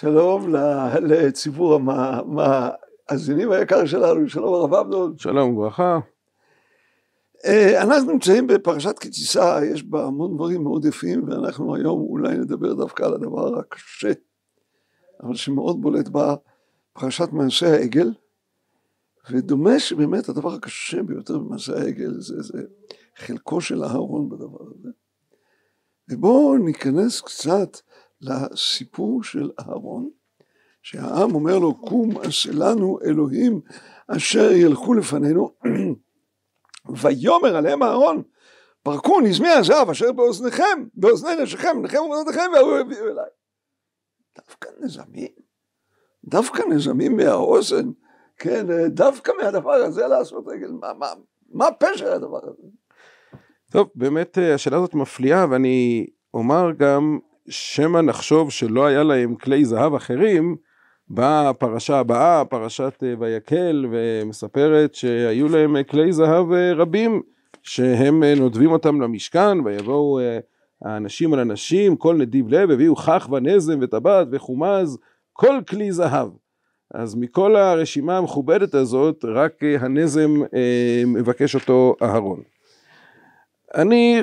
שלום לציבור המאזינים היקר שלנו, שלום הרב אמנון. שלום וברכה. אנחנו נמצאים בפרשת כי תישא, יש בה המון דברים מאוד יפים, ואנחנו היום אולי נדבר דווקא על הדבר הקשה, אבל שמאוד בולט בה, פרשת מעשה העגל, ודומה שבאמת הדבר הקשה ביותר במעשה העגל זה, זה חלקו של אהרון בדבר הזה. ובואו ניכנס קצת לסיפור של אהרון, שהעם אומר לו קום עשה לנו אלוהים אשר ילכו לפנינו ויאמר עליהם אהרון פרקו נזמי הזהב אשר באוזניכם באוזני נשיכם בניכם ובנותיכם והוא הביאו אליי. דווקא נזמים, דווקא נזמים מהאוזן, כן, דווקא מהדבר הזה לעשות רגל, מה, מה, מה פשר הדבר הזה? טוב, באמת השאלה הזאת מפליאה ואני אומר גם שמא נחשוב שלא היה להם כלי זהב אחרים, באה הפרשה הבאה, פרשת ויקל, ומספרת שהיו להם כלי זהב רבים, שהם נודבים אותם למשכן, ויבואו האנשים על אנשים, כל נדיב לב, הביאו כך ונזם וטבעת וחומז, כל כלי זהב. אז מכל הרשימה המכובדת הזאת, רק הנזם מבקש אותו אהרון. אני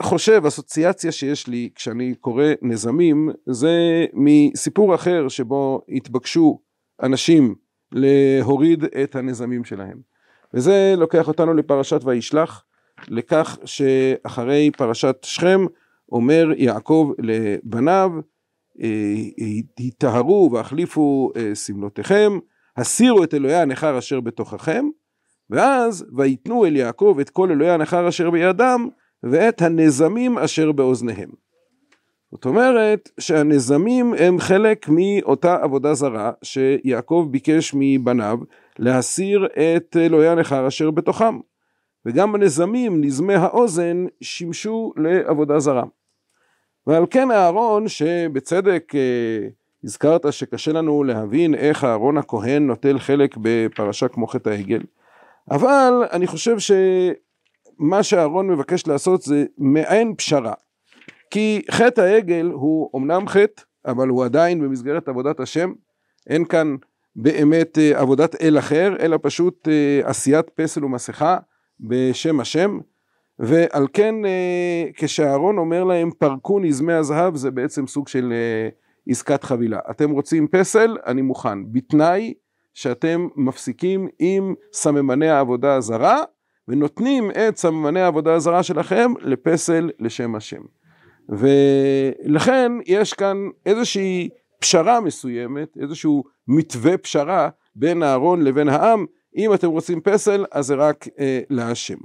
חושב, אסוציאציה שיש לי כשאני קורא נזמים, זה מסיפור אחר שבו התבקשו אנשים להוריד את הנזמים שלהם. וזה לוקח אותנו לפרשת וישלח, לכך שאחרי פרשת שכם אומר יעקב לבניו, היטהרו והחליפו שמלותיכם, הסירו את אלוהי הנכר אשר בתוככם, ואז ויתנו אל יעקב את כל אלוהי הנכר אשר בידם, ואת הנזמים אשר באוזניהם. זאת אומרת שהנזמים הם חלק מאותה עבודה זרה שיעקב ביקש מבניו להסיר את אלוהי הנכר אשר בתוכם. וגם הנזמים, נזמי האוזן, שימשו לעבודה זרה. ועל כן אהרון, שבצדק אה, הזכרת שקשה לנו להבין איך אהרון הכהן נוטל חלק בפרשה כמו חטא העגל, אבל אני חושב ש... מה שאהרון מבקש לעשות זה מעין פשרה. כי חטא העגל הוא אמנם חטא, אבל הוא עדיין במסגרת עבודת השם. אין כאן באמת עבודת אל אחר, אלא פשוט עשיית פסל ומסכה בשם השם. ועל כן כשאהרון אומר להם פרקו נזמי הזהב זה בעצם סוג של עסקת חבילה. אתם רוצים פסל? אני מוכן. בתנאי שאתם מפסיקים עם סממני העבודה הזרה ונותנים את סממני העבודה הזרה שלכם לפסל לשם השם. ולכן יש כאן איזושהי פשרה מסוימת, איזשהו מתווה פשרה בין אהרון לבין העם, אם אתם רוצים פסל אז זה רק אה, להשם.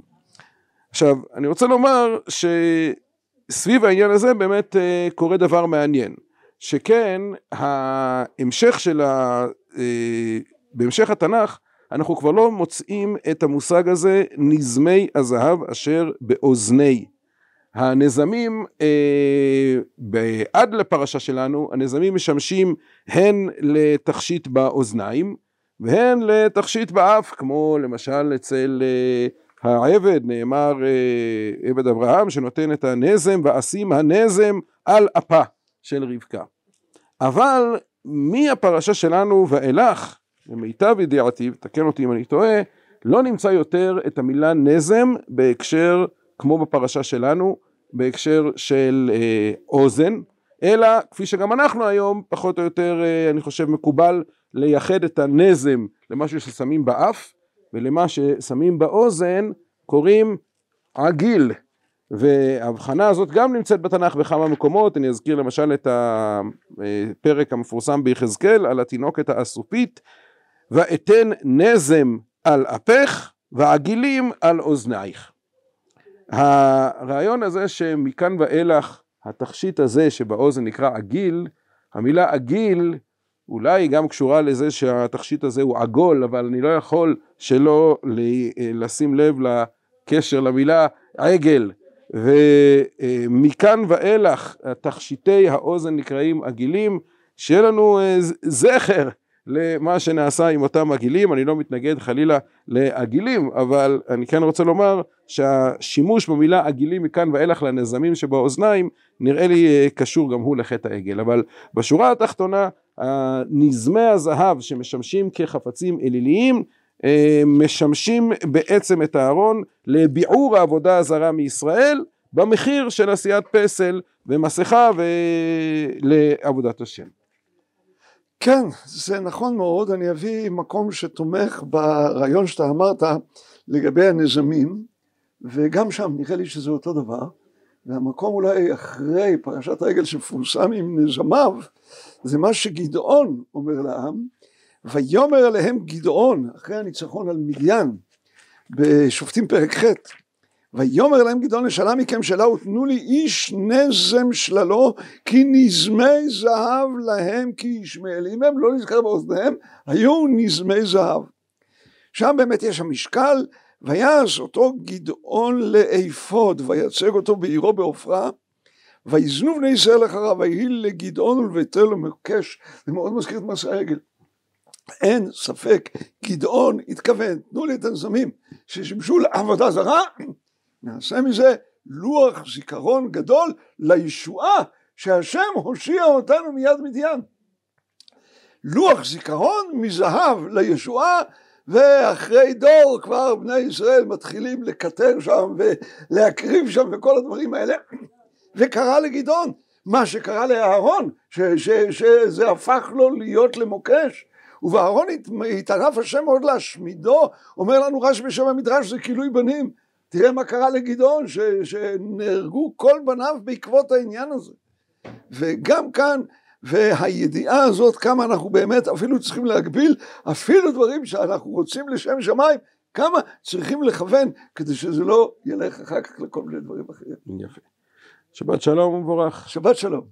עכשיו אני רוצה לומר שסביב העניין הזה באמת אה, קורה דבר מעניין, שכן ההמשך של ה... אה, בהמשך התנ"ך אנחנו כבר לא מוצאים את המושג הזה נזמי הזהב אשר באוזני. הנזמים אה, עד לפרשה שלנו הנזמים משמשים הן לתכשיט באוזניים והן לתכשיט באף כמו למשל אצל אה, העבד נאמר אה, עבד אברהם שנותן את הנזם ואשים הנזם על אפה של רבקה אבל מהפרשה שלנו ואילך למיטב ידיעתי, תקן אותי אם אני טועה, לא נמצא יותר את המילה נזם בהקשר, כמו בפרשה שלנו, בהקשר של אה, אוזן, אלא כפי שגם אנחנו היום, פחות או יותר, אה, אני חושב, מקובל לייחד את הנזם למשהו ששמים באף, ולמה ששמים באוזן קוראים עגיל. וההבחנה הזאת גם נמצאת בתנ"ך בכמה מקומות, אני אזכיר למשל את הפרק המפורסם ביחזקאל על התינוקת האסופית ואתן נזם על אפך ועגילים על אוזנייך. הרעיון הזה שמכאן ואילך התכשיט הזה שבאוזן נקרא עגיל, המילה עגיל אולי גם קשורה לזה שהתכשיט הזה הוא עגול, אבל אני לא יכול שלא לשים לב לקשר למילה עגל. ומכאן ואילך תכשיטי האוזן נקראים עגילים, שיהיה לנו זכר למה שנעשה עם אותם עגילים, אני לא מתנגד חלילה לעגילים, אבל אני כן רוצה לומר שהשימוש במילה עגילים מכאן ואילך לנזמים שבאוזניים נראה לי קשור גם הוא לחטא העגל, אבל בשורה התחתונה נזמי הזהב שמשמשים כחפצים אליליים אה, משמשים בעצם את הארון לביעור העבודה הזרה מישראל במחיר של עשיית פסל ומסכה ולעבודת השם. כן, זה נכון מאוד, אני אביא מקום שתומך ברעיון שאתה אמרת לגבי הנזמים, וגם שם נראה לי שזה אותו דבר, והמקום אולי אחרי פרשת העגל שמפורסם עם נזמיו, זה מה שגדעון אומר לעם, ויאמר עליהם גדעון, אחרי הניצחון על מדיין, בשופטים פרק ח', ויאמר להם גדעון נשאלה מכם שאלה ותנו לי איש נזם שללו כי נזמי זהב להם כי ישמעאל. אם הם לא נזכר באוזניהם היו נזמי זהב. שם באמת יש המשקל ויעש אותו גדעון לאפוד ויצג אותו בעירו בעופרה ויזנו בני ישראל אחריו ויהי לגדעון ולביתו למוקש זה מאוד מזכיר את מסע העגל אין ספק גדעון התכוון תנו לי את הנזמים ששימשו לעבודה זרה נעשה מזה לוח זיכרון גדול לישועה שהשם הושיע אותנו מיד מדיין. לוח זיכרון מזהב לישועה ואחרי דור כבר בני ישראל מתחילים לקטר שם ולהקריב שם וכל הדברים האלה. וקרה לגדעון מה שקרה לאהרון שזה הפך לו להיות למוקש. ובאהרון התערף השם מאוד להשמידו אומר לנו רש"י בשם המדרש זה כילוי בנים תראה מה קרה לגדעון, ש, שנהרגו כל בניו בעקבות העניין הזה. וגם כאן, והידיעה הזאת, כמה אנחנו באמת אפילו צריכים להגביל, אפילו דברים שאנחנו רוצים לשם שמיים, כמה צריכים לכוון, כדי שזה לא ילך אחר כך לכל מיני דברים אחרים. יפה. שבת שלום ומבורך. שבת שלום.